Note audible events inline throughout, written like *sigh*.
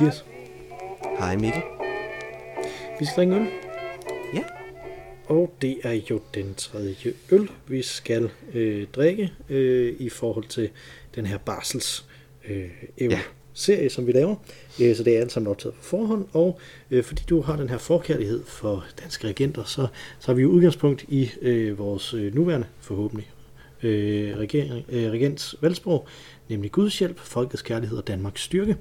Mathias. Hej Mikkel. Vi skal drikke øl. Ja. Og det er jo den tredje øl, vi skal øh, drikke øh, i forhold til den her barsels øh, Ja. serie, som vi laver. Øh, så det er alt sammen optaget på forhånd. Og øh, fordi du har den her forkærlighed for danske regenter, så, så har vi jo udgangspunkt i øh, vores øh, nuværende, forhåbentlig, øh, regering, øh, regents valgsprog, nemlig Guds hjælp, folkets kærlighed og Danmarks styrke.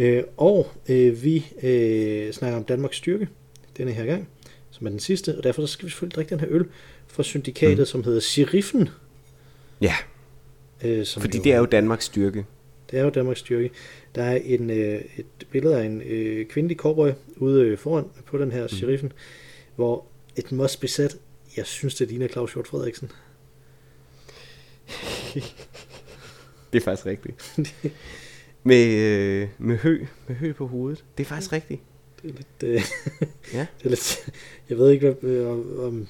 Øh, og øh, vi øh, snakker om Danmarks styrke denne her gang, som er den sidste, og derfor så skal vi selvfølgelig drikke den her øl fra syndikatet, mm. som hedder Sheriffen. Ja, Øh, som fordi det er jo Danmarks styrke. det er jo Danmarks styrke. Der er en, øh, et billede af en øh, kvindelig cowboy ude øh, foran på den her mm. sheriffen, hvor et must besat, jeg synes, det ligner Claus Hjort Frederiksen. *laughs* Det er faktisk rigtigt. *laughs* med, øh, med hø, med hø på hovedet. Det er faktisk rigtigt. Det er lidt, øh, *laughs* Ja. det er lidt jeg ved ikke, hvad, øh, om, om,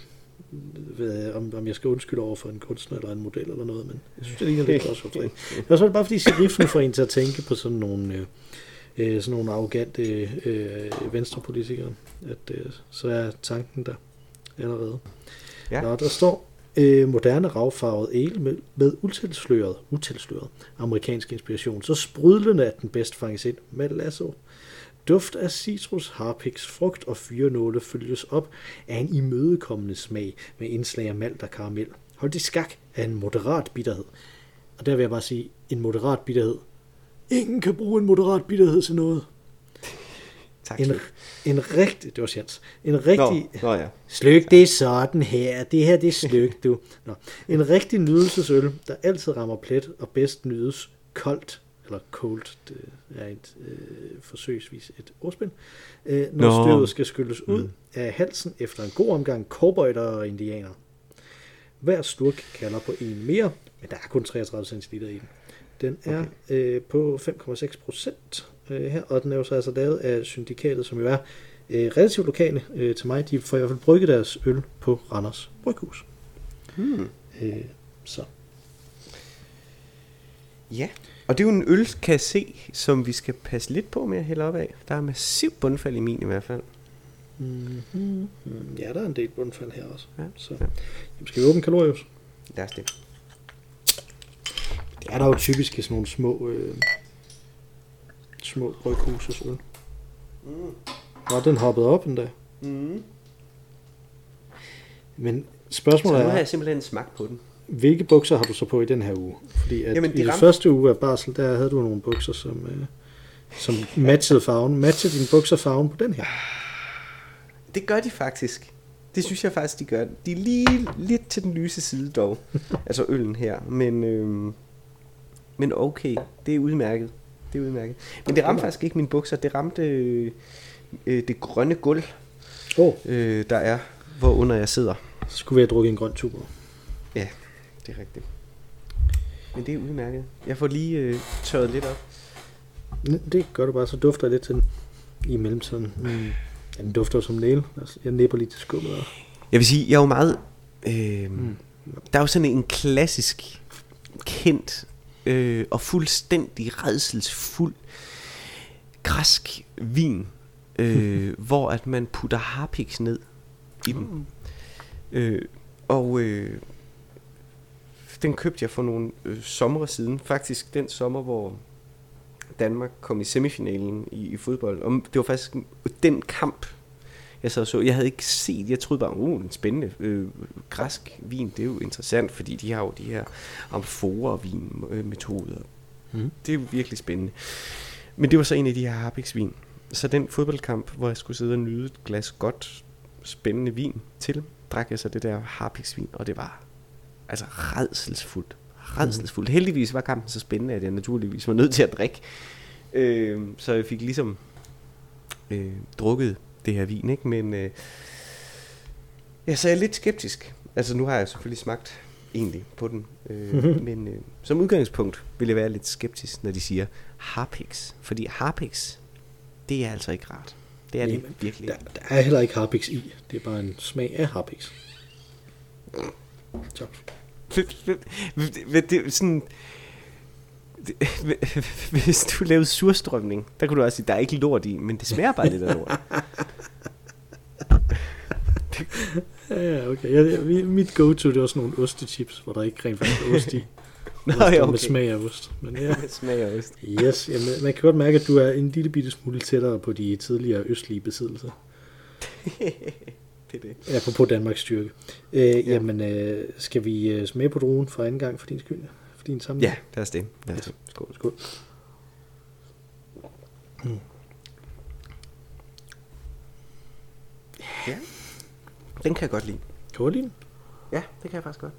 hvad, om, om jeg skal undskylde over for en kunstner eller en model eller noget, men jeg synes, det ligner lidt Hjort Frederiksen. Det er også bare fordi sheriffen får en til at tænke på sådan nogle, øh, øh, sådan nogle arrogante øh, venstrepolitikere, at øh, så er tanken der allerede. Ja. Nå, der står øh, moderne ravfarvet el med, med utilsløret, utilsløret amerikansk inspiration. Så sprudlende at den bedst fanges ind med lasso. Duft af citrus, harpiks, frugt og fyrenåle følges op af en imødekommende smag med indslag af malt og karamel. Hold det skak af en moderat bitterhed. Og der vil jeg bare sige, en moderat bitterhed. Ingen kan bruge en moderat bitterhed til noget. Tak. En, en rigtig, det var Jens, en rigtig, Nå, nå ja. Sløk, det er sådan her. Det her, det er sløk, du. Nå. En rigtig nydelsesøl, der altid rammer plet og bedst nydes koldt, eller cold, det er et øh, forsøgsvis et ordspil, øh, når Nå. støvet skal skylles ud mm. af halsen efter en god omgang cowboyter og indianer. Hver slurk kalder på en mere, men der er kun 33 centiliter i den. Den er okay. øh, på 5,6 procent øh, her, og den er jo så altså lavet af syndikatet, som jo er øh, relativt lokale øh, til mig. De får i hvert fald brygget deres øl på Randers Bryghus. Hmm. Øh, så. Ja, og det er jo en øl, kan jeg se, som vi skal passe lidt på med at hælde op af. Der er massiv bundfald i min i hvert fald. Mm-hmm. Ja, der er en del bundfald her også. Ja. Så. Ja. Jamen, skal vi åbne kalorius? Lad os det. Det er der jo typisk i sådan nogle små, øh, små bryghuses øl. Mm. Nå, den hoppede op endda. Mm. Men Så spørgsmålet nu har er, jeg simpelthen smagt på den. hvilke bukser har du så på i den her uge? Fordi at Jamen, i de den ramte- første uge af barsel, der havde du nogle bukser, som, øh, som matchede farven. Matchede dine bukser farven på den her? Det gør de faktisk. Det synes jeg faktisk, de gør. De er lige lidt til den lyse side dog. *laughs* altså øllen her. Men, øhm, men okay, det er udmærket. Det er udmærket. Men det ramte faktisk ikke mine bukser. Det ramte øh, øh, det grønne gulv, oh, øh, der er, hvor under jeg sidder. så skulle vi have drukket en grøn tuber. Ja, det er rigtigt. Men det er udmærket. Jeg får lige øh, tørret lidt op. Det gør du bare, så dufter jeg lidt til den i mellemtiden. Mm. Ja, den dufter som næl. Altså, jeg nipper lige til skummet. Jeg vil sige, jeg er jo meget... Øh, mm. Der er jo sådan en klassisk, kendt øh, og fuldstændig redselsfuld græsk vin, øh, *laughs* hvor at man putter harpiks ned i den. Øh, og øh, den købte jeg for nogle øh, sommer siden. Faktisk den sommer, hvor Danmark kom i semifinalen i, i fodbold. Og det var faktisk den kamp, jeg så, så. Jeg havde ikke set, jeg troede bare, uh, en spændende øh, græsk vin, det er jo interessant, fordi de har jo de her amforer-vin øh. Mm. Det er jo virkelig spændende. Men det var så en af de her harpiksvin. Så den fodboldkamp, hvor jeg skulle sidde og nyde et glas godt, spændende vin til, drak jeg så det der harpiksvin, og det var altså redselsfuldt. Redselsfuldt. Mm. Heldigvis var kampen så spændende, at jeg naturligvis var nødt til at drikke. Øh, så jeg fik ligesom øh, drukket det her vin, ikke? Men øh, ja, så er jeg lidt skeptisk. Altså nu har jeg selvfølgelig smagt egentlig på den. Øh, men øh, som udgangspunkt vil jeg være lidt skeptisk, når de siger harpix. Fordi harpix, det er altså ikke rart. Det er det Jamen, virkelig Der, der er heller ikke harpix i. Det er bare en smag af harpix. Så. Det sådan... Hvis du lavede surstrømning, der kunne du også sige, der er ikke lort i, men det smager bare lidt af lort. *laughs* Ja, okay. Jeg, jeg, mit go-to, det er også nogle ostechips, hvor der ikke rent faktisk er ost i. *laughs* Nå, Ost ja, Med okay. smag af ost. Men ja, *laughs* smager af ost. yes. Jamen, man kan godt mærke, at du er en lille bitte smule tættere på de tidligere østlige besiddelser. *laughs* Det er det. Apropos Danmarks styrke. Øh, ja. Jamen, øh, skal vi øh, smage på druen for anden gang for din skyld? For din samling? Ja, lad os det. Lad os det. Skål, skål. Ja. Den kan jeg godt lide. Kan du lide den? Ja, det kan jeg faktisk godt.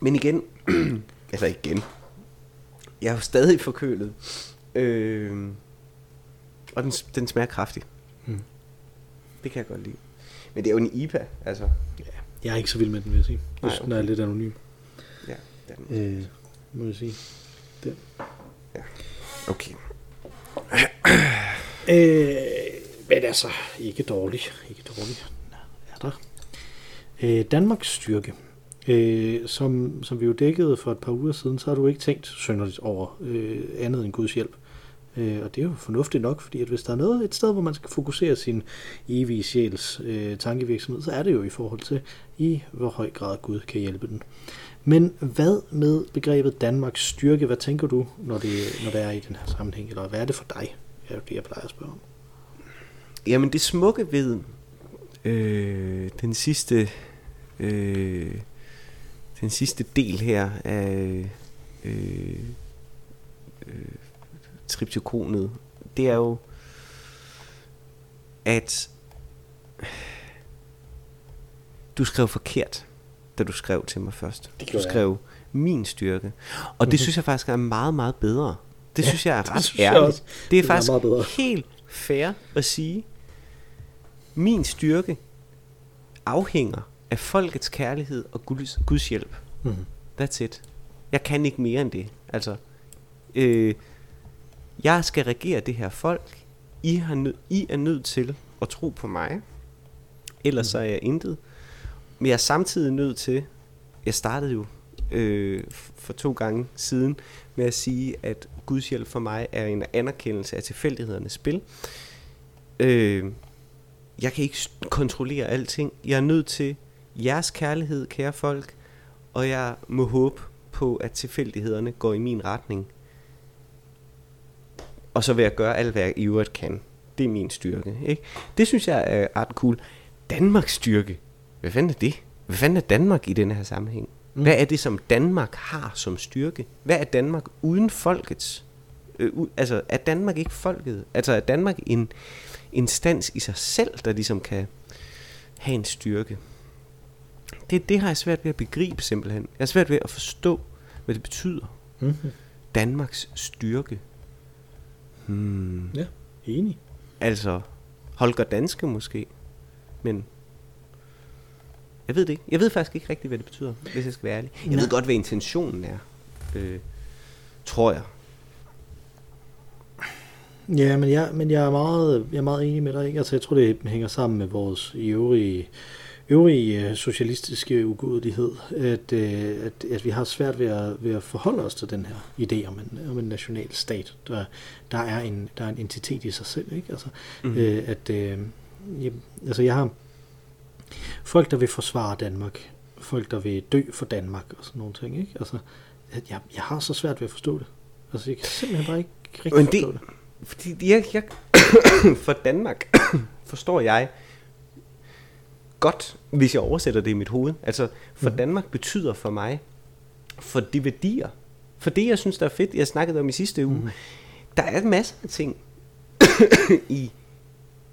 Men igen, eller *clears throat* igen, jeg er jo stadig forkølet. Øh, og den, den smager kraftigt. Mm. Det kan jeg godt lide. Men det er jo en IPA, altså. Ja. Jeg er ikke så vild med den, vil jeg sige. Jeg Nej, synes, den er lidt anonym, Ja, den. øh, må jeg sige. Den. Okay. Øh, men altså, ikke dårlig. Ikke dårlig. Er der. Øh, Danmarks styrke. Øh, som, som vi jo dækkede for et par uger siden, så har du ikke tænkt synderligt over øh, andet end Guds hjælp. Øh, og det er jo fornuftigt nok, fordi at hvis der er noget, et sted, hvor man skal fokusere sin evige sjæls øh, tankevirksomhed, så er det jo i forhold til, i hvor høj grad Gud kan hjælpe den. Men hvad med begrebet Danmarks styrke? Hvad tænker du, når det, når det er i den her sammenhæng? Eller hvad er det for dig? Det er jo det, jeg plejer at spørge om. Jamen det smukke ved øh, den sidste øh, den sidste del her af øh, øh, triptykonet, det er jo at du skrev forkert, da du skrev til mig først. Det Du gjorde jeg. skrev min styrke. Og det synes jeg faktisk er meget, meget bedre. Det Ja, synes jeg er *laughs* ret ærligt. Det er Det faktisk helt fair at sige, min styrke afhænger af folkets kærlighed og Guds, Guds hjælp. Mm. That's it. Jeg kan ikke mere end det. Altså, øh, jeg skal regere det her folk. I, har nød, I er nødt til at tro på mig. Ellers så er jeg intet. Men jeg er samtidig nødt til, jeg startede jo øh, for to gange siden med at sige, at Guds hjælp for mig er en anerkendelse af tilfældighedernes spil. Øh, jeg kan ikke kontrollere alting. Jeg er nødt til jeres kærlighed, kære folk, og jeg må håbe på, at tilfældighederne går i min retning. Og så vil jeg gøre alt, hvad jeg i øvrigt kan. Det er min styrke. Ikke? Det synes jeg er ret cool. Danmarks styrke. Hvad fanden er det? Hvad fanden er Danmark i denne her sammenhæng? Mm. Hvad er det, som Danmark har som styrke? Hvad er Danmark uden folkets? Øh, altså, er Danmark ikke folket? Altså, er Danmark en instans i sig selv, der ligesom kan have en styrke? Det, det har jeg svært ved at begribe simpelthen. Jeg har svært ved at forstå, hvad det betyder. Mm-hmm. Danmarks styrke. Hmm. Ja, enig. Altså, Holger Danske måske. Men jeg ved det ikke. Jeg ved faktisk ikke rigtigt, hvad det betyder, hvis jeg skal være ærlig. Jeg Nej. ved godt, hvad intentionen er. Øh, tror jeg. Ja, men jeg, men jeg, er meget, jeg er meget enig med dig. Ikke? Altså, jeg tror, det hænger sammen med vores øvrige, øvrige øh, socialistiske ugudelighed, at, øh, at, at vi har svært ved at, ved at forholde os til den her idé om en, om en national stat, der, der, er en, der er en entitet i sig selv. Ikke? Altså, mm. øh, at, øh, ja, altså, jeg har folk, der vil forsvare Danmark, folk, der vil dø for Danmark og sådan nogle ting. Ikke? Altså, jeg, jeg har så svært ved at forstå det. Altså, jeg kan simpelthen bare ikke rigtig Men det- forstå det. Fordi jeg, jeg *coughs* for Danmark *coughs* forstår jeg godt, hvis jeg oversætter det i mit hoved. Altså, for Mhm. Danmark betyder for mig, for de værdier, for det, jeg synes, der er fedt, jeg snakkede om i sidste uge, Mhm. der er masser af ting *coughs* i,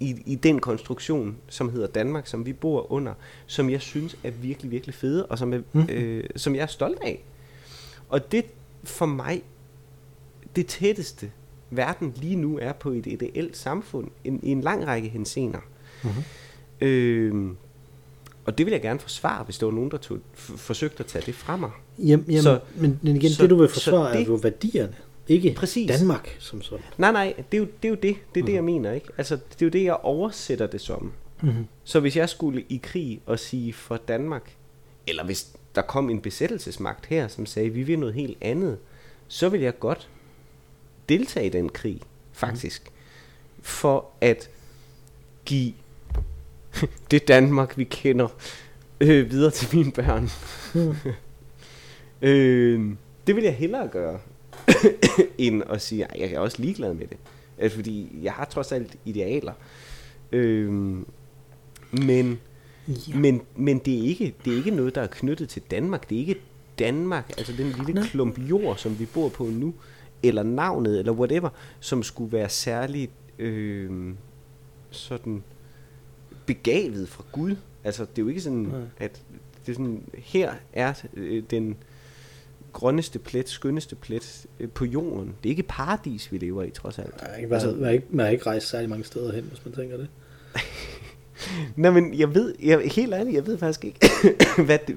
i, i den konstruktion, som hedder Danmark, som vi bor under, som jeg synes er virkelig, virkelig fede, og som, er, Mhm. øh, som jeg er stolt af. Og det for mig, det tætteste, verden lige nu er på et ideelt samfund, en, i en lang række hensener. Mhm. Øhm, og det vil jeg gerne forsvare, hvis der var nogen, der tog, f- forsøgte at tage det fra mig. Jamen, jamen Så- men, men igen, så- det du vil forsvare det- er jo værdierne, ikke Præcis. Danmark som sådan. Nej, nej, det er jo det, er jo det, det, er det jeg mener. ikke. Altså, det er jo det, jeg oversætter det som. Mm-hmm. Så hvis jeg skulle i krig og sige for Danmark, eller hvis der kom en besættelsesmagt her, som sagde, vi vil noget helt andet, så vil jeg godt deltage i den krig, faktisk. Mm. For at give *laughs* det Danmark, vi kender, øh, videre til mine børn. Mm. *laughs* øh, det vil jeg hellere gøre, *coughs* end at sige, at jeg er også ligeglad med det. Altså, fordi jeg har trods alt idealer. Øh, men, ja. men, men det, er ikke, det er ikke noget, der er knyttet til Danmark. Det er ikke Danmark, altså den lille Nej. klump jord, som vi bor på nu, eller navnet, eller whatever, som skulle være særligt øh, sådan begavet fra Gud. Altså, det er jo ikke sådan, Nej. at det er sådan, her er øh, den grønneste plet, skønneste plet øh, på jorden. Det er ikke paradis, vi lever i, trods alt. Nej, man, altså, man, har ikke, man har ikke rejst særlig mange steder hen, hvis man tænker det. *laughs* Nej, men jeg ved, jeg, helt ærligt, jeg ved faktisk ikke, *coughs* hvad det,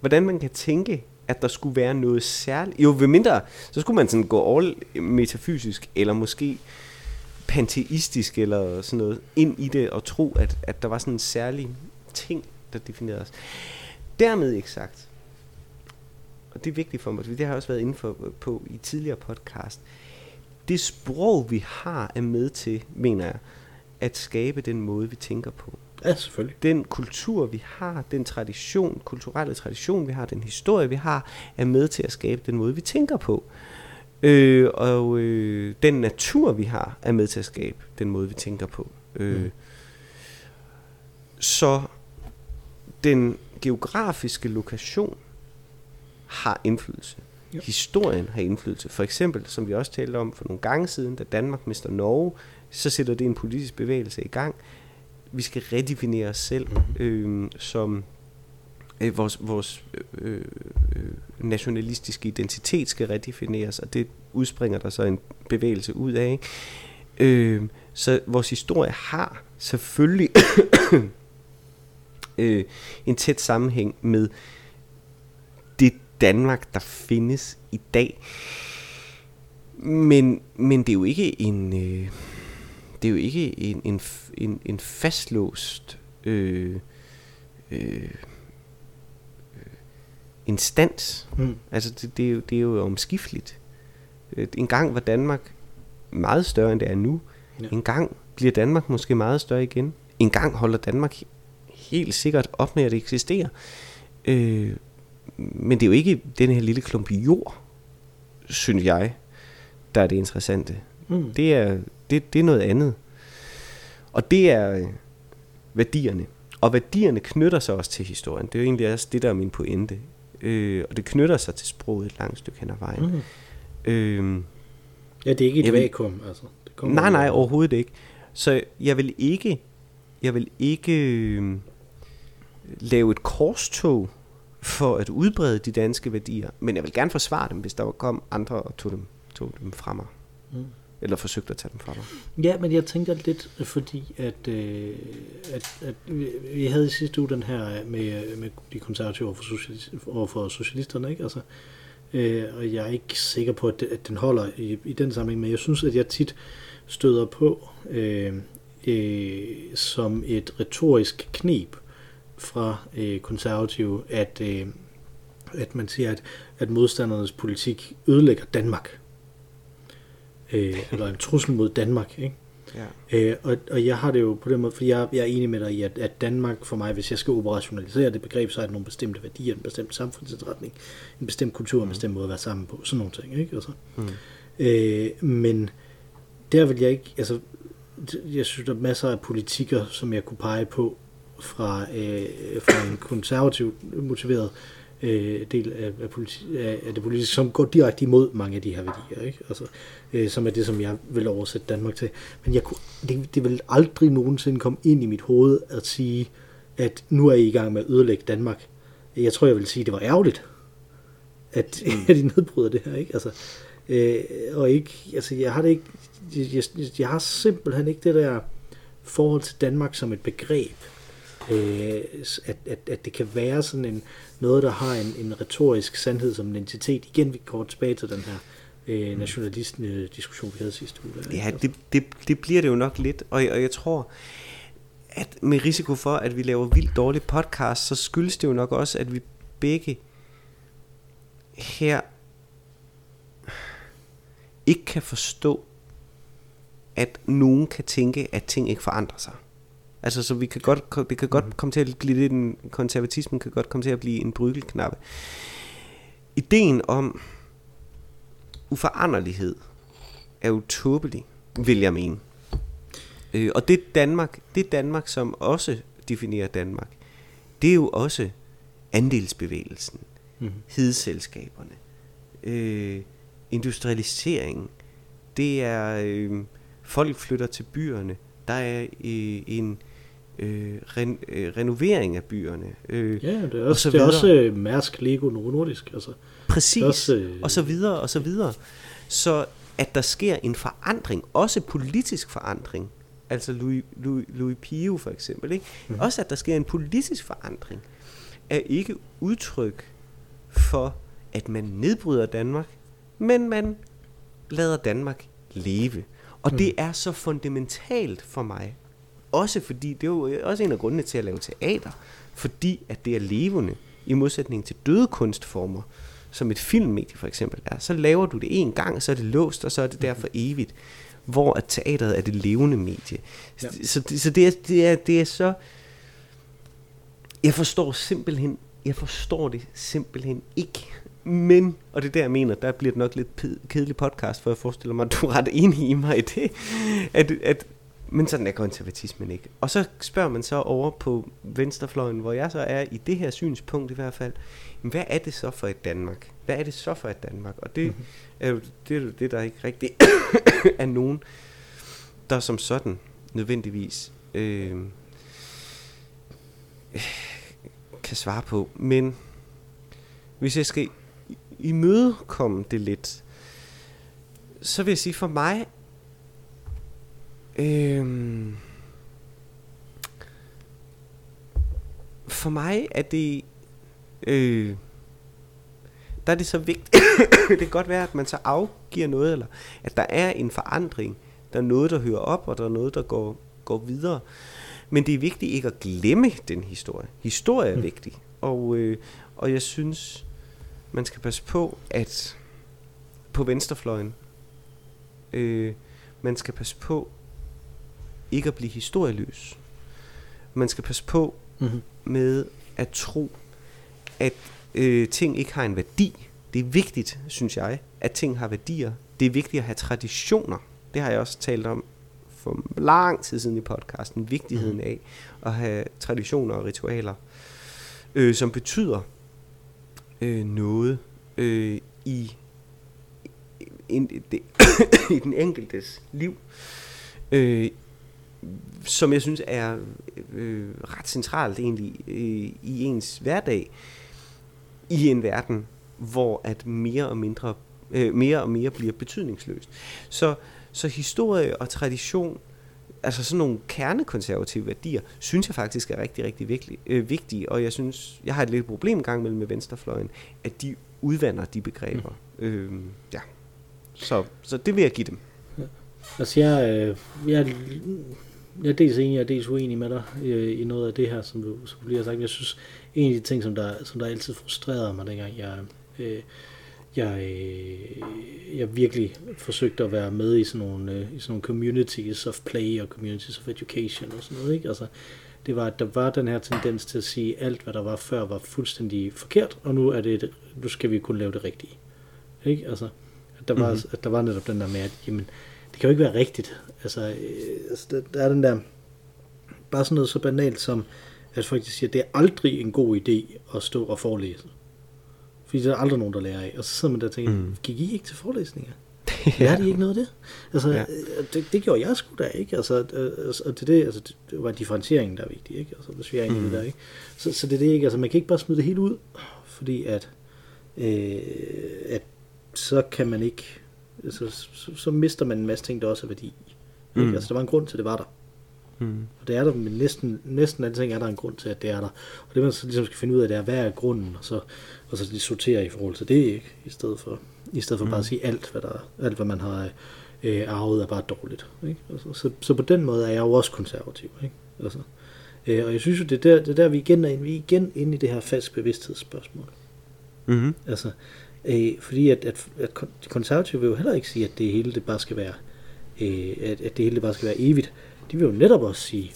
hvordan man kan tænke, at der skulle være noget særligt. Jo, ved mindre, så skulle man sådan gå all metafysisk, eller måske panteistisk, eller sådan noget, ind i det, og tro, at, at der var sådan en særlig ting, der definerede os. Dermed ikke sagt, og det er vigtigt for mig, det har jeg også været inde for, på i tidligere podcast, det sprog, vi har, er med til, mener jeg, at skabe den måde, vi tænker på. Ja, selvfølgelig. Den kultur, vi har, den tradition, kulturelle tradition, vi har, den historie, vi har, er med til at skabe den måde, vi tænker på. Øh, og øh, den natur, vi har, er med til at skabe den måde, vi tænker på. Øh, mm. Så den geografiske lokation har indflydelse. Ja. Historien har indflydelse. For eksempel, som vi også talte om for nogle gange siden, da Danmark mister Norge, så sætter det en politisk bevægelse i gang. Vi skal redefinere os selv øh, som øh, vores, vores øh, øh, nationalistiske identitet skal redefineres, og det udspringer der så en bevægelse ud af. Ikke? Øh, så vores historie har selvfølgelig *coughs* øh, en tæt sammenhæng med det Danmark, der findes i dag. Men, men det er jo ikke en... Øh, det er jo ikke en, en, en, en fastlåst øh, øh, instans. Mm. Altså det, det, er jo, det er jo omskifteligt. Øh, en gang var Danmark meget større end det er nu. Ja. En gang bliver Danmark måske meget større igen. En gang holder Danmark helt sikkert op med at eksistere. Øh, men det er jo ikke den her lille klump jord, synes jeg, der er det interessante. Mm. Det, er, det, det er noget andet. Og det er øh, værdierne. Og værdierne knytter sig også til historien. Det er jo egentlig også det, der er min pointe. Øh, og det knytter sig til sproget et langt stykke hen ad vejen. Mm. Øh, ja, det er ikke et vakuum. Altså. Det kommer nej, nej, overhovedet ikke. Så jeg vil ikke, jeg vil ikke øh, lave et korstog for at udbrede de danske værdier, men jeg vil gerne forsvare dem, hvis der kom andre og tog dem, tog dem fra mig. Mm. Eller forsøgte at tage dem fra dig? Ja, men jeg tænker lidt, fordi at, øh, at, at vi havde i sidste uge den her med, med de konservative over for, socialist, over for socialisterne, ikke? Altså, øh, og jeg er ikke sikker på, at, at den holder i, i den sammenhæng, men jeg synes, at jeg tit støder på øh, øh, som et retorisk knep fra øh, konservative, at, øh, at man siger, at, at modstandernes politik ødelægger Danmark øh, eller en trussel mod Danmark. Ikke? Ja. Øh, og, og jeg har det jo på den måde, for jeg, jeg er enig med dig i, at, at Danmark for mig, hvis jeg skal operationalisere det begreb, så er det nogle bestemte værdier, en bestemt samfundsindretning, en bestemt kultur, en mm. bestemt måde at være sammen på, sådan nogle ting. Ikke? Altså, mm. øh, men der vil jeg ikke, altså, jeg synes, der er masser af politikker, som jeg kunne pege på fra, øh, fra en konservativ motiveret øh, del af, af, politi- af det politiske, som går direkte imod mange af de her værdier, ikke? Altså, øh, som er det, som jeg vil oversætte Danmark til. Men jeg kunne, det, det vil aldrig nogensinde komme ind i mit hoved at sige, at nu er I i gang med at ødelægge Danmark. Jeg tror, jeg vil sige, at det var ærgerligt, at, mm. *laughs* at I nedbryder det her, ikke? Altså, øh, og ikke, altså, jeg har det ikke, jeg, jeg har simpelthen ikke det der forhold til Danmark som et begreb, øh, at, at, at det kan være sådan en, noget, der har en, en retorisk sandhed som en entitet. Igen, vi går tilbage til den her øh, mm. nationalist-diskussion, vi havde sidste uge. Ja, det, det, det bliver det jo nok lidt, og, og jeg tror, at med risiko for, at vi laver vildt dårlig podcast, så skyldes det jo nok også, at vi begge her ikke kan forstå, at nogen kan tænke, at ting ikke forandrer sig. Altså, så vi kan godt, det kan godt mm. komme til at blive lidt en, konservatismen kan godt komme til at blive en brygelknappe. Ideen om uforanderlighed er jo tåbelig, vil jeg mene. Øh, og det Danmark, det Danmark, som også definerer Danmark, det er jo også andelsbevægelsen, mm. hedselskaberne, øh, industrialiseringen, det er øh, folk flytter til byerne, der er øh, en øh, ren, øh, renovering af byerne. Øh, ja, det er også, det er også øh, Mærsk, Lego, Novo Nordisk. Altså. Præcis, også, øh, og så videre, og så videre. Så at der sker en forandring, også politisk forandring, altså Louis, Louis, Louis Pio for eksempel, ikke? Mm. også at der sker en politisk forandring, er ikke udtryk for, at man nedbryder Danmark, men man lader Danmark leve. Og mm. det er så fundamentalt for mig. Også fordi, det er jo også en af grundene til at lave teater, fordi at det er levende, i modsætning til døde kunstformer, som et filmmedie for eksempel er. Så laver du det en gang, så er det låst, og så er det der for evigt. Hvor at teateret er det levende medie. Ja. Så, så, så det, er, det, er, det er så... Jeg forstår simpelthen, jeg forstår det simpelthen ikke. Men, og det er der, jeg mener, der bliver det nok lidt kedelig podcast, for jeg forestiller mig, at du er ret enig i mig i det, at, at men sådan er konservatismen ikke. Og så spørger man så over på venstrefløjen, hvor jeg så er i det her synspunkt i hvert fald, hvad er det så for et Danmark? Hvad er det så for et Danmark? Og det mm-hmm. er jo det, er jo det der ikke rigtig *coughs* er nogen, der som sådan nødvendigvis øh, kan svare på. Men hvis jeg skal imødekomme det lidt, så vil jeg sige, for mig Øhm, for mig er det... Øh, der er det så vigtigt. *coughs* det kan godt være, at man så afgiver noget, eller at der er en forandring. Der er noget, der hører op, og der er noget, der går, går videre. Men det er vigtigt ikke at glemme den historie. Historie er mm. vigtig. Og, øh, og jeg synes, man skal passe på, at på venstrefløjen, øh, man skal passe på, ikke at blive historieløs. Man skal passe på mm-hmm. med at tro, at øh, ting ikke har en værdi. Det er vigtigt, synes jeg, at ting har værdier. Det er vigtigt at have traditioner. Det har jeg også talt om for lang tid siden i podcasten. Vigtigheden mm-hmm. af at have traditioner og ritualer, øh, som betyder øh, noget øh, i, i, det, *coughs* i den enkeltes liv. Øh, som jeg synes er øh, ret centralt egentlig øh, i ens hverdag i en verden, hvor at mere og mindre øh, mere og mere bliver betydningsløst. Så, så historie og tradition, altså sådan nogle kernekonservative værdier, synes jeg faktisk er rigtig, rigtig vigtige, øh, vigtige, og jeg synes, jeg har et lidt problem gang mellem med venstrefløjen, at de udvander de begreber. Mm. Øh, ja. Så, så det vil jeg give dem. Ja. Altså jeg, øh, jeg jeg er dels enig, jeg er dels uenig med dig øh, i noget af det her, som du, som du lige har sagt. Jeg synes, en af de ting, som der, som der altid frustrerede mig, dengang jeg, øh, jeg, øh, jeg virkelig forsøgte at være med i sådan nogle, øh, i sådan nogle communities of play og communities of education og sådan noget. Ikke? Altså, det var, at der var den her tendens til at sige, at alt, hvad der var før, var fuldstændig forkert, og nu, er det, nu skal vi kun lave det rigtige. Ikke? Altså, at der, var, mm-hmm. at der var netop den der med, at jamen, det kan jo ikke være rigtigt. Altså, øh, altså der, der er den der, bare sådan noget så banalt som, at folk siger, at det er aldrig en god idé at stå og forelæse. Fordi det er aldrig nogen, der lærer af. Og så sidder man der og tænker, mm. gik I ikke til forelæsninger? *laughs* ja. Lærte I ikke noget af det? Altså, ja. Øh, det, det, gjorde jeg sgu da ikke. Altså, øh, altså, det, det, altså, det var differentieringen, der er vigtig, ikke? Altså, hvis vi er mm. det der, ikke? Så, så det er det ikke. Altså, man kan ikke bare smide det helt ud, fordi at, øh, at så kan man ikke så, så, så mister man en masse ting, der også er værdi. Mm. Ikke? Altså, der var en grund til, at det var der. Mm. Og det er der, men næsten, næsten alle ting er der en grund til, at det er der. Og det man så ligesom skal finde ud af, det er, hvad er grunden, og så, og så de sortere i forhold til det, ikke? I stedet for, i stedet for mm. bare at sige alt, hvad, der, alt, hvad man har øh, arvet, er bare dårligt. Ikke? Altså, så, så på den måde er jeg jo også konservativ. Ikke? Altså, Øh, og jeg synes jo, det er der, det er der vi igen er inde, vi er igen inde i det her falsk bevidsthedsspørgsmål. Mm-hmm. Altså, øh, fordi at, at, at konservative vil jo heller ikke sige, at det hele det bare skal være, øh, at, at det hele det bare skal være evigt. De vil jo netop også sige,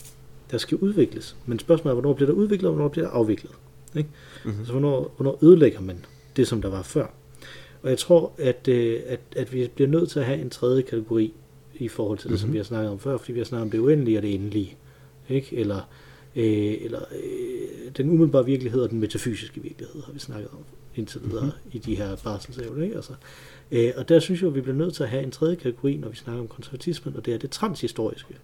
der skal udvikles. Men spørgsmålet er, hvornår bliver der udviklet, og hvornår bliver der afviklet? Ikke? Mm-hmm. Altså, hvornår, hvornår ødelægger man det, som der var før? Og jeg tror, at, øh, at, at vi bliver nødt til at have en tredje kategori i forhold til det, mm-hmm. som vi har snakket om før, fordi vi har snakket om det uendelige og det endelige. Ikke? Eller, øh, eller øh, den umiddelbare virkelighed og den metafysiske virkelighed, har vi snakket om indtil videre mm-hmm. i de her barselsævne. Ikke? Altså, øh, og der synes jeg, at vi bliver nødt til at have en tredje kategori, når vi snakker om konservatismen, og det er det transhistoriske.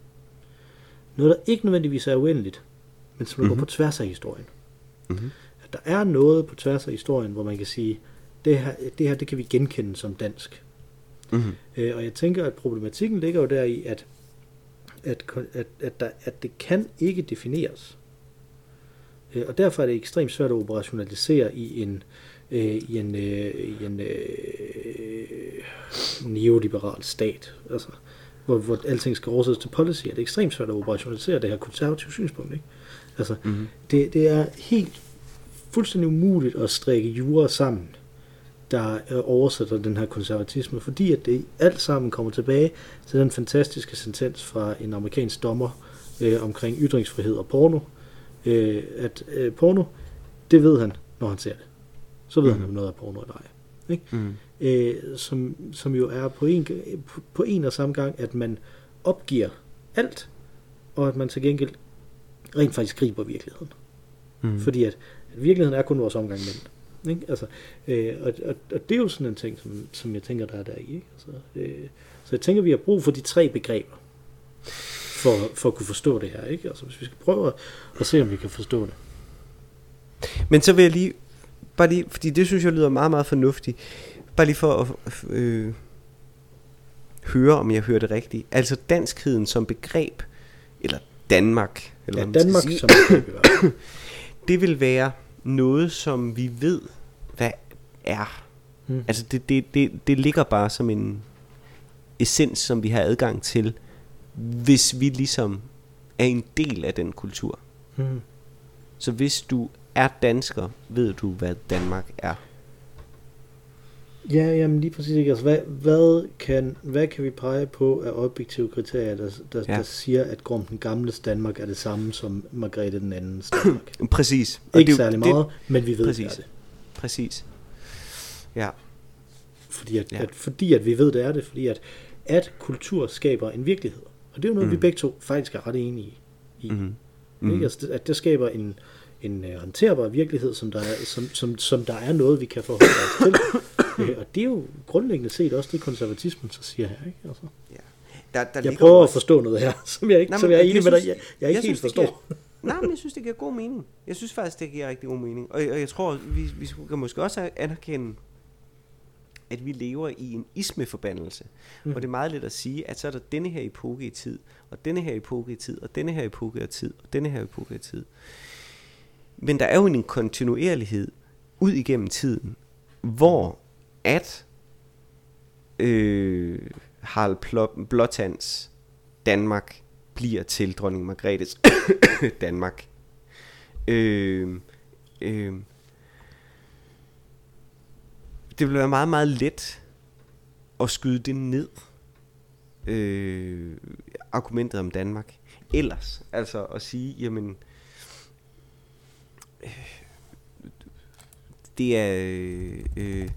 Noget, der ikke nødvendigvis er uendeligt, men som mm-hmm. går mhm. på tværs af historien. Mm-hmm. At der er noget på tværs af historien, hvor man kan sige, det her, det her det kan vi genkende som dansk. Mm-hmm. Øh, og jeg tænker, at problematikken ligger jo der i, at, at, at, at, der, at det kan ikke defineres. Øh, og derfor er det ekstremt svært at operationalisere i en, øh, i en, øh, i en øh, neoliberal stat. Altså, hvor, hvor alting skal oversættes til policy, er det ekstremt svært at operationalisere det her konservative synspunkt. Ikke? Altså, mm-hmm. det, det er helt fuldstændig umuligt at strikke jura sammen, der oversætter den her konservatisme, fordi at det alt sammen kommer tilbage til den fantastiske sentens fra en amerikansk dommer øh, omkring ytringsfrihed og porno, øh, at øh, porno, det ved han, når han ser det. Så ved mm. han, om noget er porno eller ej. Ikke? Mm. Øh, som, som jo er på en, på en og samme gang, at man opgiver alt, og at man til gengæld rent faktisk griber virkeligheden. Mm. Fordi at, at virkeligheden er kun vores omgang med den. Ikke? Altså, øh, og, og, og det er jo sådan en ting, som, som jeg tænker, der er der i. Ikke? Altså, øh, så jeg tænker, vi har brug for de tre begreber, for, for at kunne forstå det her. Ikke? Altså, hvis vi skal prøve at, at se, om vi kan forstå det. Men så vil jeg lige, bare lige, fordi det synes jeg lyder meget, meget fornuftigt, bare lige for at øh, høre, om jeg hører det rigtigt. Altså danskheden som begreb, eller Danmark, eller ja, Danmark sige, som begreb, *clears throat* det vil være noget, som vi ved, hvad er. Hmm. Altså det, det, det, det ligger bare som en essens, som vi har adgang til, hvis vi ligesom er en del af den kultur. Hmm. Så hvis du er dansker, ved du, hvad Danmark er. Ja, jamen lige præcis. Ikke? Altså, hvad, hvad, kan, hvad kan vi pege på af objektive kriterier, der, der, ja. der siger, at Grum den gamle Danmark er det samme som Margrethe den anden Danmark? *clears throat* præcis. Og Ikke det, særlig meget, det, men vi ved, præcis. det. Præcis. Ja. Fordi at, ja. at, fordi at vi ved, det er det, fordi at, at kultur skaber en virkelighed. Og det er jo noget, mm. vi begge to faktisk er ret enige i. Mm-hmm. Ikke? Mm-hmm. Altså, at det skaber en, en håndterbar virkelighed, som der, er, som, som, som der er noget, vi kan forholde os til. *laughs* øh, og det er jo grundlæggende set også det, konservatismen så siger her. Ikke? Altså. Ja. Der, der jeg prøver også... at forstå noget her, *laughs* som jeg ikke, Nej, som jeg er enig med dig. Jeg, jeg ikke jeg helt forstår. Giver, nej, men jeg synes, det giver god mening. Jeg synes faktisk, det giver rigtig god mening. Og, og jeg tror, vi, vi kan måske også anerkende, at vi lever i en ismeforbandelse. Mm. Og det er meget let at sige, at så er der denne her epoke i tid, og denne her epoke i tid, og denne her epoke i tid, og denne her epoke i tid. Men der er jo en kontinuerlighed ud igennem tiden, hvor at øh, Harald Blåtands Danmark bliver til dronning Margrethes *coughs* Danmark. Øh, øh, det vil være meget, meget let at skyde det ned. Øh, argumentet om Danmark. Ellers, altså at sige, jamen, øh, det er øh, øh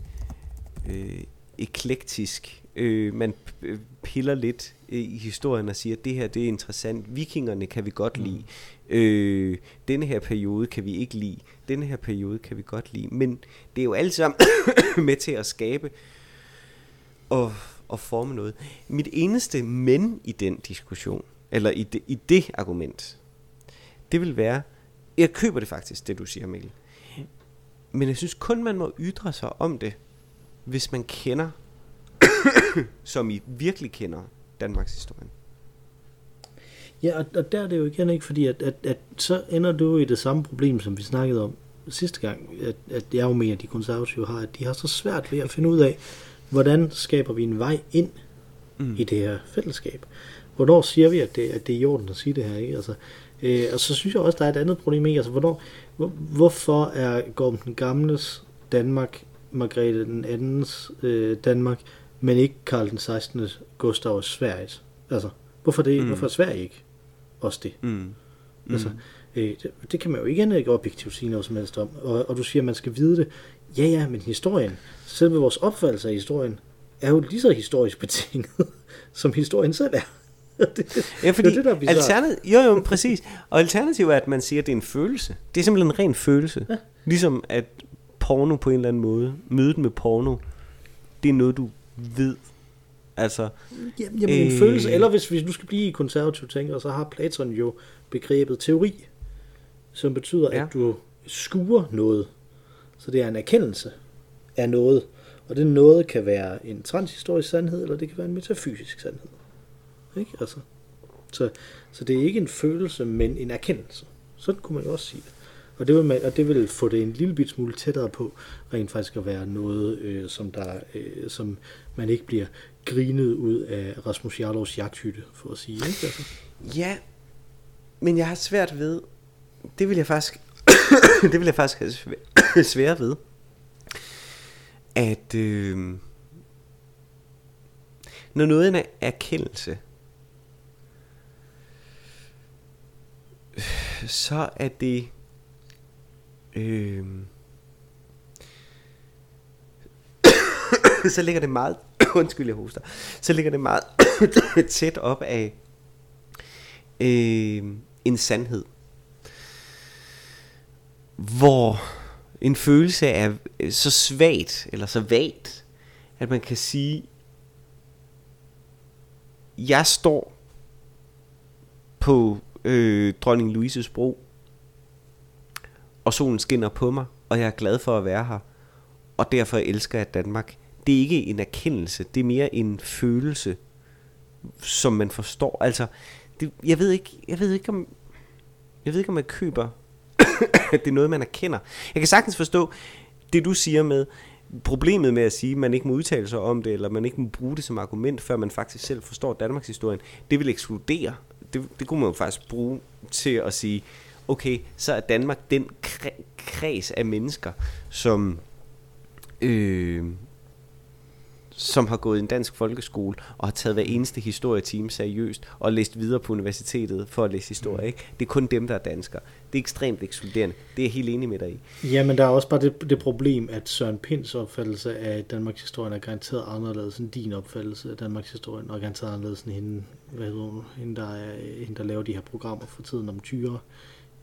øh, eklektisk. Øh, man piller lidt øh, i historien og siger, at det her det er interessant. Vikingerne kan vi godt lide. Mm. Øh, denne her periode kan vi ikke lide. Denne her periode kan vi godt lide. Men det er jo alt sammen *coughs* med til at skabe og, og forme noget. Mit eneste men i den diskussion, eller i det, i det argument, det vil være, jeg køber det faktisk, det du siger, Mikkel. Men jeg synes kun, man må ytre sig om det, hvis man kender, *coughs* som I virkelig kender, Danmarks historie. Ja, og, og der er det jo igen ikke, fordi at, at, at så ender du i det samme problem, som vi snakkede om sidste gang, at, at jeg jo mener, at de konservative har, at de har så svært ved at finde ud af, hvordan skaber vi en vej ind mm. i det her fællesskab. hvornår siger vi, at det, at det er i orden at sige det her? Ikke? Altså, øh, og så synes jeg også, der er et andet problem i, altså, hvornår, hvor, hvorfor er Gorm den Gamles Danmark, Margrethe den andens øh, Danmark, men ikke Karl den 16. Gustav Sverige? Altså, hvorfor, det, mm. hvorfor er Sverige ikke også det? Mm. Mm. Altså, øh, det, det kan man jo ikke, objektivt sige noget som helst om. Og, og du siger, at man skal vide det. Ja, ja, men historien, selve vores opfattelse af historien, er jo lige så historisk betinget, *laughs* som historien selv er. *laughs* det, ja, fordi det, det, der alternativ, jo, jo, præcis. Og alternativet er, at man siger, at det er en følelse. Det er simpelthen en ren følelse. Ja. Ligesom at porno på en eller anden måde, mødet med porno, det er noget, du ved. Altså, jamen, jamen øh, en følelse, eller hvis, hvis du skal blive i konservativ tænker, så har Platon jo begrebet teori, som betyder, ja. at du skuer noget. Så det er en erkendelse af noget. Og det noget kan være en transhistorisk sandhed, eller det kan være en metafysisk sandhed. Ikke? Altså, så, så det er ikke en følelse, men en erkendelse. Sådan kunne man jo også sige det. Og det vil, man, og det vil få det en lille bit smule tættere på, rent faktisk at være noget, øh, som, der, øh, som man ikke bliver grinet ud af Rasmus Jarlovs jagthytte, for at sige. Ikke? Altså. Ja, men jeg har svært ved, det vil jeg faktisk, *coughs* det vil jeg faktisk have svært *coughs* ved, at øh, når noget er en erkendelse, så er det øh, *coughs* så ligger det meget *coughs* undskyld jeg hoster. Så ligger det meget *coughs* tæt op af øh, en sandhed. Hvor en følelse er øh, så svagt eller så vagt at man kan sige jeg står på øh, dronning Louises bro, og solen skinner på mig, og jeg er glad for at være her, og derfor elsker jeg Danmark. Det er ikke en erkendelse, det er mere en følelse, som man forstår. Altså, det, jeg ved ikke, jeg ved ikke om, jeg ved ikke om jeg køber, *coughs* det er noget man erkender. Jeg kan sagtens forstå det du siger med, problemet med at sige, at man ikke må udtale sig om det, eller man ikke må bruge det som argument, før man faktisk selv forstår Danmarks historien, det vil ekskludere det, det kunne man jo faktisk bruge til at sige, okay, så er Danmark den kreds af mennesker, som, øh, som har gået i en dansk folkeskole og har taget hver eneste historietime seriøst og læst videre på universitetet for at læse historie. Ikke? Det er kun dem, der er danskere. Det er ekstremt ekskluderende. Det er jeg helt enig med dig i. Ja, men der er også bare det, det problem, at Søren Pinds opfattelse af Danmarks historie er garanteret anderledes end din opfattelse af Danmarks historie, og garanteret anderledes end hende, hvad hedder hun, hende, der, er, hende, der laver de her programmer for tiden om tyre.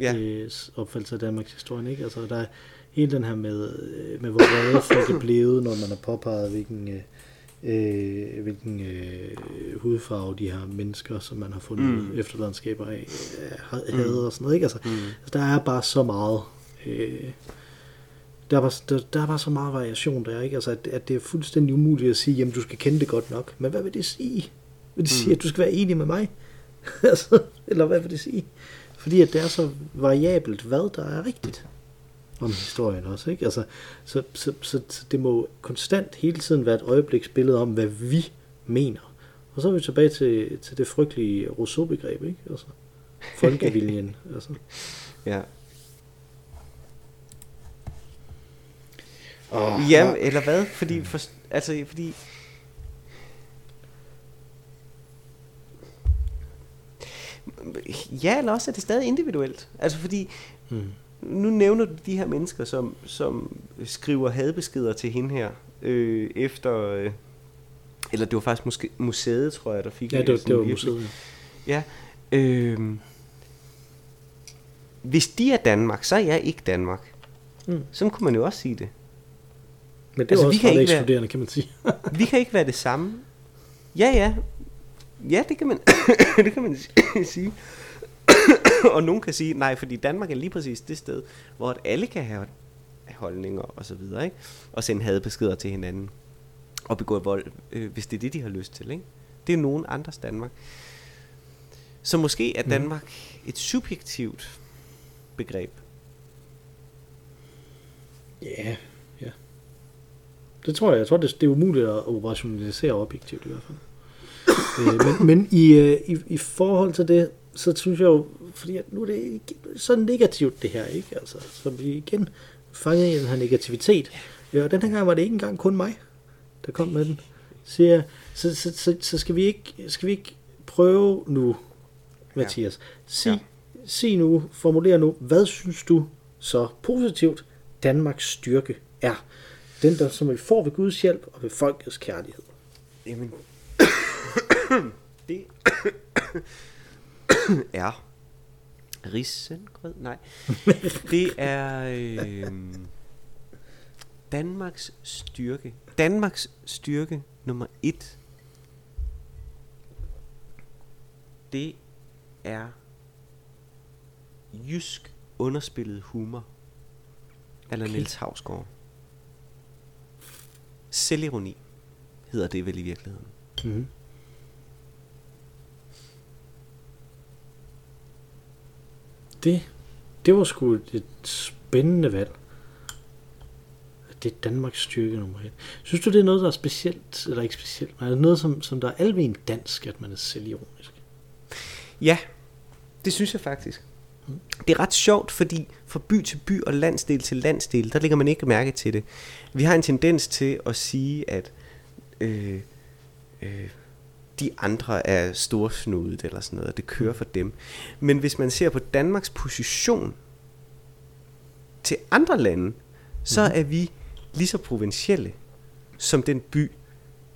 Ja. Øh, opfattelse af Danmarks historie, ikke? Altså, der er hele den her med, øh, med hvor røde folk er blevet, når man har påpeget, hvilken... Øh, øh, hvilken øh, hudfarve de her mennesker, som man har fundet mm. efterlandskaber af, øh, havde mm. og sådan noget. Ikke? Altså, mm. altså, der er bare så meget... Øh, der er, bare, der, der er bare så meget variation der, ikke? Altså, at, at det er fuldstændig umuligt at sige, jamen du skal kende det godt nok. Men hvad vil det sige? Vil det sige, mm. at du skal være enig med mig? *laughs* altså, eller hvad vil det sige? Fordi at det er så variabelt, hvad der er rigtigt om historien også. Ikke? Altså, så, så, så, så det må konstant hele tiden være et øjebliksbillede om, hvad vi mener. Og så er vi tilbage til, til det frygtelige Rousseau-begreb, ikke? Altså, folkeviljen. *laughs* altså. Ja. Oh, Jamen, eller hvad? Fordi, for, altså, fordi ja, eller også er det stadig individuelt. Altså fordi, hmm nu nævner du de her mennesker, som, som skriver hadbeskeder til hende her, øh, efter, øh, eller det var faktisk måske museet, tror jeg, der fik Ja, det, var, det var museet. Ja, øh, hvis de er Danmark, så er jeg ikke Danmark. Mm. Sådan kunne man jo også sige det. Men det er altså, også vi kan ikke være, kan man sige. *laughs* vi kan ikke være det samme. Ja, ja. Ja, det kan man, *coughs* det kan man *coughs* sige. *coughs* og nogen kan sige, nej, fordi Danmark er lige præcis det sted, hvor alle kan have holdninger og så videre, ikke? Og sende hadbeskeder til hinanden og begå vold, øh, hvis det er det, de har lyst til, ikke? Det er nogen andres Danmark. Så måske er mhm. Danmark mm. et subjektivt begreb. Ja, yeah, ja. Det tror jeg. Jeg tror, det, det er umuligt at operationalisere objektivt i hvert fald. Øh, men, men i, øh, i, i forhold til det, så synes jeg jo, fordi nu er det ikke så negativt det her, ikke? Altså, så vi igen fanget i den her negativitet. Ja, og den her gang var det ikke engang kun mig, der kom med den. Så, jeg, så, så, så, så skal, vi ikke, skal vi ikke prøve nu, Mathias, sig, Ja. sig nu, formuler nu, hvad synes du så positivt Danmarks styrke er? Den, der som vi får ved Guds hjælp og ved folkets kærlighed. Jamen, det *coughs* er risengrød? Nej. Det er øh, Danmarks styrke. Danmarks styrke nummer et. Det er jysk underspillet humor. Eller Okay. Niels Havsgaard. Selvironi hedder det vel i virkeligheden. Mm-hmm. Det, det var sgu et spændende valg. Det er Danmarks styrke nummer et. Synes du, det er noget, der er specielt, eller ikke specielt, men er det noget, som, som der er almen dansk, at man er selvironisk? Ja, det synes jeg faktisk. Det er ret sjovt, fordi fra by til by og landsdel til landsdel, der ligger man ikke mærke til det. Vi har en tendens til at sige, at øh, øh, de andre er storsnudet eller sådan noget, og det kører for dem. Men hvis man ser på Danmarks position til andre lande, så er vi lige så provincielle som den by,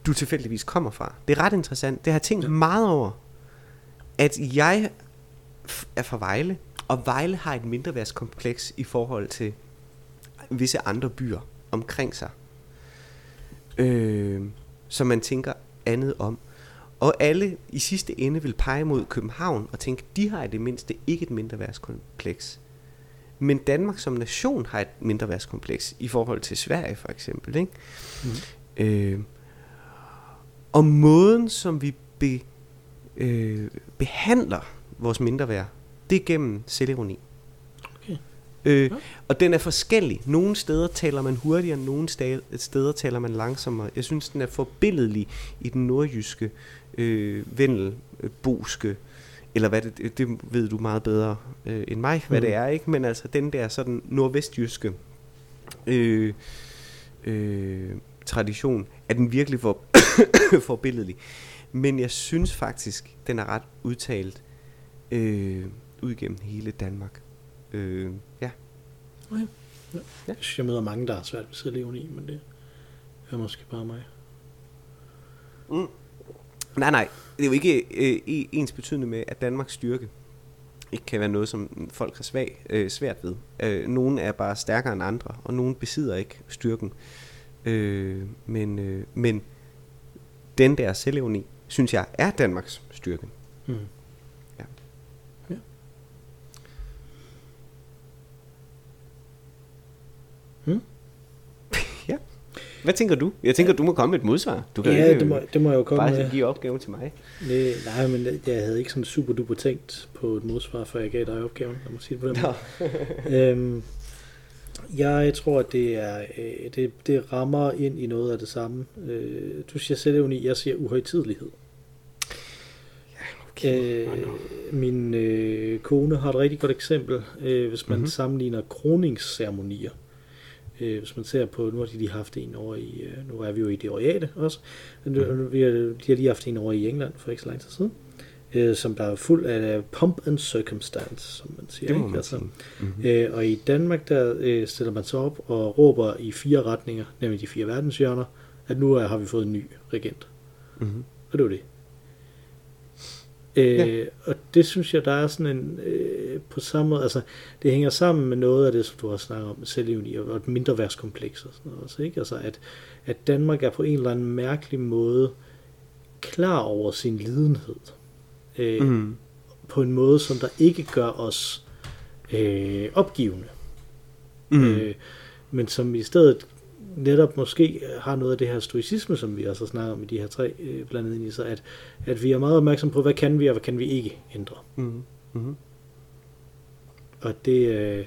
du tilfældigvis kommer fra. Det er ret interessant. Det har jeg tænkt meget over, at jeg er fra Vejle, og Vejle har et mindreværdskompleks i forhold til visse andre byer omkring sig, øh, som man tænker andet om. Og alle i sidste ende vil pege mod København og tænke, de har i det mindste ikke et mindreværdskompleks. Men Danmark som nation har et mindreværdskompleks i forhold til Sverige for eksempel. Ikke? Mm. Øh, og måden som vi be, øh, behandler vores mindreværd, det er gennem selvironi. Okay. Øh, Ja. Og den er forskellig. Nogle steder taler man hurtigere, nogle steder, taler man langsommere. Jeg synes, den er forbilledlig i den nordjyske, øh, vendelboske, eller hvad det, det- det ved du meget bedre øh, end mig, hvad Mm. det er, ikke? Men altså den der sådan nordvestjyske øh, øh, tradition, er den virkelig for, *coughs* forbilledlig. Men jeg synes faktisk, den er ret udtalt øh, ud gennem hele Danmark. Øh, ja. Okay. Ja. Jeg synes, jeg møder mange, der har svært ved selvironi, men det er måske bare mig. Nej, nej. Det er jo ikke øh, ens betydende med, at Danmarks styrke ikke kan være noget, som folk har svag, øh, svært ved. Øh, nogle er bare stærkere end andre, og nogle besidder ikke styrken. Øh, men, øh, men den der selvironi, synes jeg, er Danmarks styrke. Mm. Ja. ja. Mm. Ja. Hvad tænker du? Jeg tænker, du må komme med et modsvar. Du kan Ja, ikke det må, det må jeg jo komme bare med. give opgaven til mig. Nej, nej, men jeg havde ikke sådan super duper tænkt på et modsvar, før jeg gav dig opgaven. Jeg må sige det på den måde. øhm, jeg tror, at det, er, øh, det, det rammer ind i noget af det samme. Øh, du siger selvironi, jeg siger uhøjtidelighed. Okay. Øh, min øh, kone har et rigtig godt eksempel, øh, hvis man Mhm. mm-hmm. sammenligner kroningsceremonier. Øh, hvis man ser på, nu har de lige haft en over i, øh, nu er vi jo i det oriate også, men nu, vi har, de har lige haft en over i England for ikke så lang tid siden, øh, som der er fuld af pump and circumstance, som man siger. Det må ikke? man Altså. Mhm. Øh, og i Danmark, der øh, stiller man sig op og råber i fire retninger, nemlig de fire verdenshjørner, at nu har vi fået en ny regent. Mhm. Og det var det. Øh, Ja. Og det synes jeg, der er sådan en, øh, på samme måde, altså det hænger sammen med noget af det, som du har snakket om selvivni og et mindre værtskompleks og sådan noget også, ikke? Altså at, at Danmark er på en eller anden mærkelig måde klar over sin lidenhed. Øh, Mhm. På en måde, som der ikke gør os øh, opgivende. Mhm. Øh, men som i stedet netop måske har noget af det her stoicisme, som vi også har snakket om i de her tre øh, blandet ind i sig, at, at vi er meget opmærksom på, hvad kan vi og hvad kan vi ikke ændre. Mhm. Mhm. Og det, øh,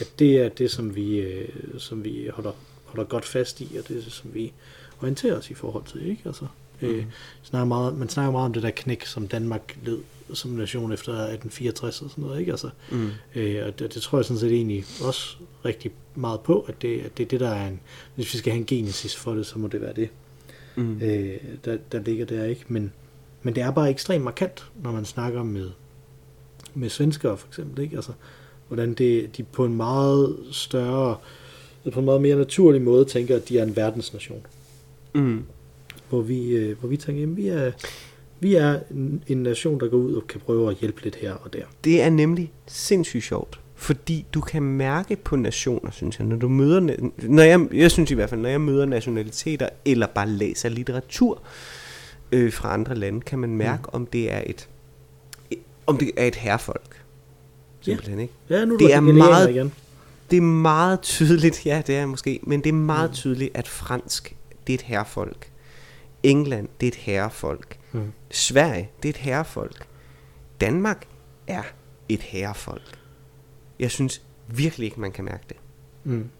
at det er det, som vi, øh, som vi holder, holder godt fast i, og det er det, som vi orienterer os i forhold til. Ikke? Altså, Mm. Øh, snakker meget, man snakker meget om det der knæk, som Danmark led som nation efter 1864 og sådan noget, ikke? Altså, mm. øh, og det, det tror jeg sådan set egentlig også rigtig meget på, at det, at det er det, der er en, hvis vi skal have en genesis for det, så må det være det, mm. øh, der, der ligger der, ikke? Men, men det er bare ekstremt markant, når man snakker med, med svenskere for eksempel, ikke? Altså, hvordan det, de på en meget større, på en meget mere naturlig måde tænker, at de er en verdensnation. Mm. Hvor vi, øh, hvor vi tænker, at vi er, vi er en, nation, der går ud og kan prøve at hjælpe lidt her og der. Det er nemlig sindssygt sjovt, fordi du kan mærke på nationer, synes jeg, når du møder, når jeg, jeg synes i hvert fald, når jeg møder nationaliteter, eller bare læser litteratur øh, fra andre lande, kan man mærke, mm. om det er et, om det er et herrefolk. Simpelthen, ja. ikke? Ja, nu det er meget, igen. Det er meget tydeligt, ja, det er måske, men det er meget mm. tydeligt, at fransk, det er et herrefolk. England, det er et herrefolk. Mm. Sverige, det er et herrefolk. Danmark er et herrefolk. Jeg synes virkelig ikke, man kan mærke det. Mm.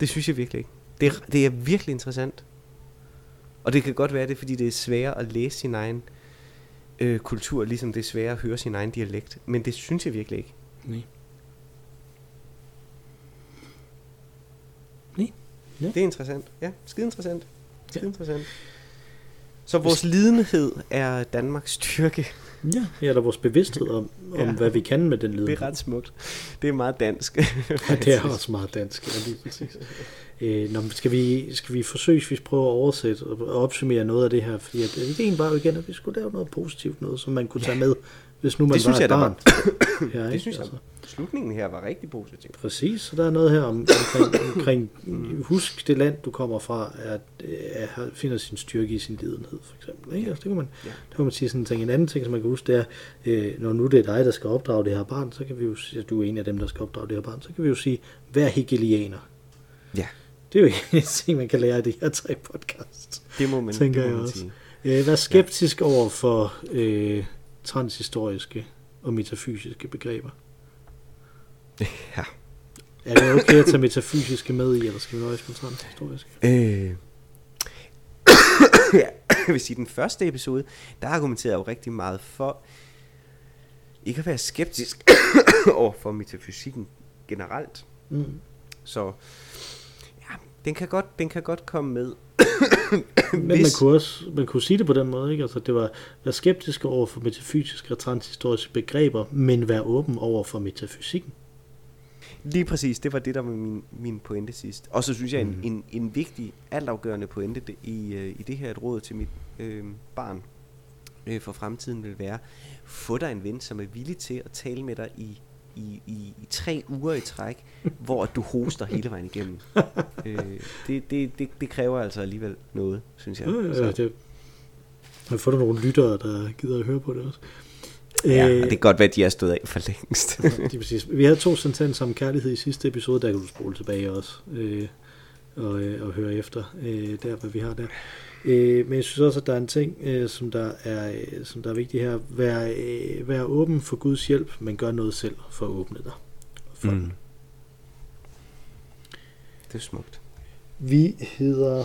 Det synes jeg virkelig ikke. Det er, det er virkelig interessant. Og det kan godt være det, fordi det er sværere at læse sin egen øh, kultur, ligesom det er sværere at høre sin egen dialekt. Men det synes jeg virkelig ikke. Nej. Nej. Ja. Det er interessant. Ja, skide interessant. Skide ja. interessant. Så vores lidenhed er Danmarks styrke. Ja, eller vores bevidsthed om, om ja. hvad vi kan med den lidenhed. Det er ret smukt. Det er meget dansk. ja, det er *laughs* også meget dansk. Ja, lige præcis. Øh, når, skal, vi, skal vi forsøge, hvis vi prøver at oversætte og opsummere noget af det her? Fordi at, ideen var jo igen, at vi skulle lave noget positivt, noget som man kunne tage med, hvis nu man det var synes et jeg, barn. Var... *coughs* ja, det synes jeg. Altså slutningen her var rigtig positiv. Præcis, så der er noget her om, omkring, omkring husk det land, du kommer fra, at, at finder sin styrke i sin lidenhed, for eksempel. Ikke? Ja. Altså, det, kan man, ja. det kan man sige sådan en ting. En anden ting, som man kan huske, det er, øh, når nu det er dig, der skal opdrage det her barn, så kan vi jo sige, at du er en af dem, der skal opdrage det her barn, så kan vi jo sige, vær hegelianer. Ja. Det er jo *laughs* en ting, man kan lære af de her tre podcasts. Det må man, tænker det må jeg også. Sige. Øh, vær skeptisk ja. over for øh, transhistoriske og metafysiske begreber. *laughs* Ja. Er det okay at tage metafysiske med i, eller skal vi nøjes med transhistoriske? Øh. ja, *coughs* jeg vil sige, den første episode, der argumenterede jeg jo rigtig meget for ikke at være skeptisk *coughs* over for metafysikken generelt. Mm. Så ja, den kan godt, den kan godt komme med. Men Hvis... man, kunne også, man kunne sige det på den måde, ikke? Altså, det var være skeptisk over for metafysiske og transhistoriske begreber, men være åben over for metafysikken. Lige præcis, det var det, der var min, min pointe sidst. Og så synes jeg, mm. en, en, en vigtig, altafgørende pointe det, i, øh, i det her et råd til mit øh, barn øh, for fremtiden vil være, få dig en ven, som er villig til at tale med dig i, i, i, i tre uger i træk, *laughs* hvor du hoster hele vejen igennem. *laughs* øh, det, det, det, det kræver altså alligevel noget, synes jeg. Ja, ja, det, jeg får du nogle lyttere, der gider at høre på det også. Ja, øh, det kan godt være, at de er stået af for længst. *laughs* det er præcis. Vi havde to sentenser om kærlighed i sidste episode, der kan du spole tilbage også øh, og, øh, og høre efter, øh, der hvad vi har der. Øh, men jeg synes også, at der er en ting, øh, som, der er, øh, som der er vigtigt her. Vær, øh, vær åben for Guds hjælp, men gør noget selv for at åbne dig. For mm. Det er smukt. Vi hedder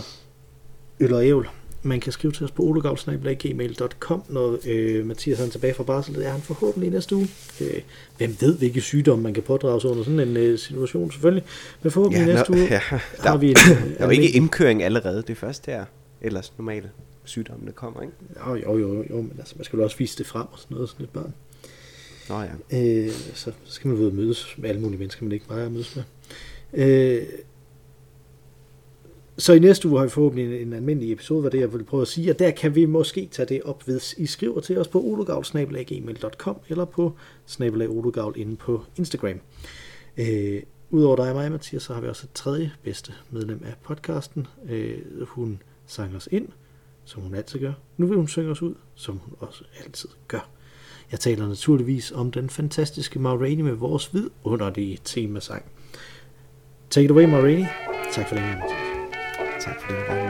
Øl og Ævl. Man kan skrive til os på ologavl.gmail.com, når øh, Mathias er tilbage fra barsel. Det er han forhåbentlig næste uge. Øh, hvem ved, hvilke sygdomme man kan pådrage sig under sådan en øh, situation, selvfølgelig. Men forhåbentlig ja, næste uge *laughs* ja, der, har vi en... *laughs* der er jo ikke indkøring allerede. Det er først her, ellers normale sygdommene kommer, ikke? Jo, jo, jo, jo men altså, man skal jo også vise det frem og sådan noget, sådan et barn. Nå ja. Øh, så skal man ud og mødes med alle mulige mennesker, man ikke bare mødes med. Øh, så i næste uge har vi forhåbentlig en, en almindelig episode, hvor det jeg vil prøve at sige, og der kan vi måske tage det op, hvis I skriver til os på ologavl.gmail.com eller på snabelagologavl inde på Instagram. Øh, Udover dig og mig, Mathias, så har vi også et tredje bedste medlem af podcasten. Øh, hun sang os ind, som hun altid gør. Nu vil hun synge os ud, som hun også altid gør. Jeg taler naturligvis om den fantastiske Maureen med vores vidunderlige temasang. Take it away, Maureen. Tak for den Mathias. Tak for det, gang.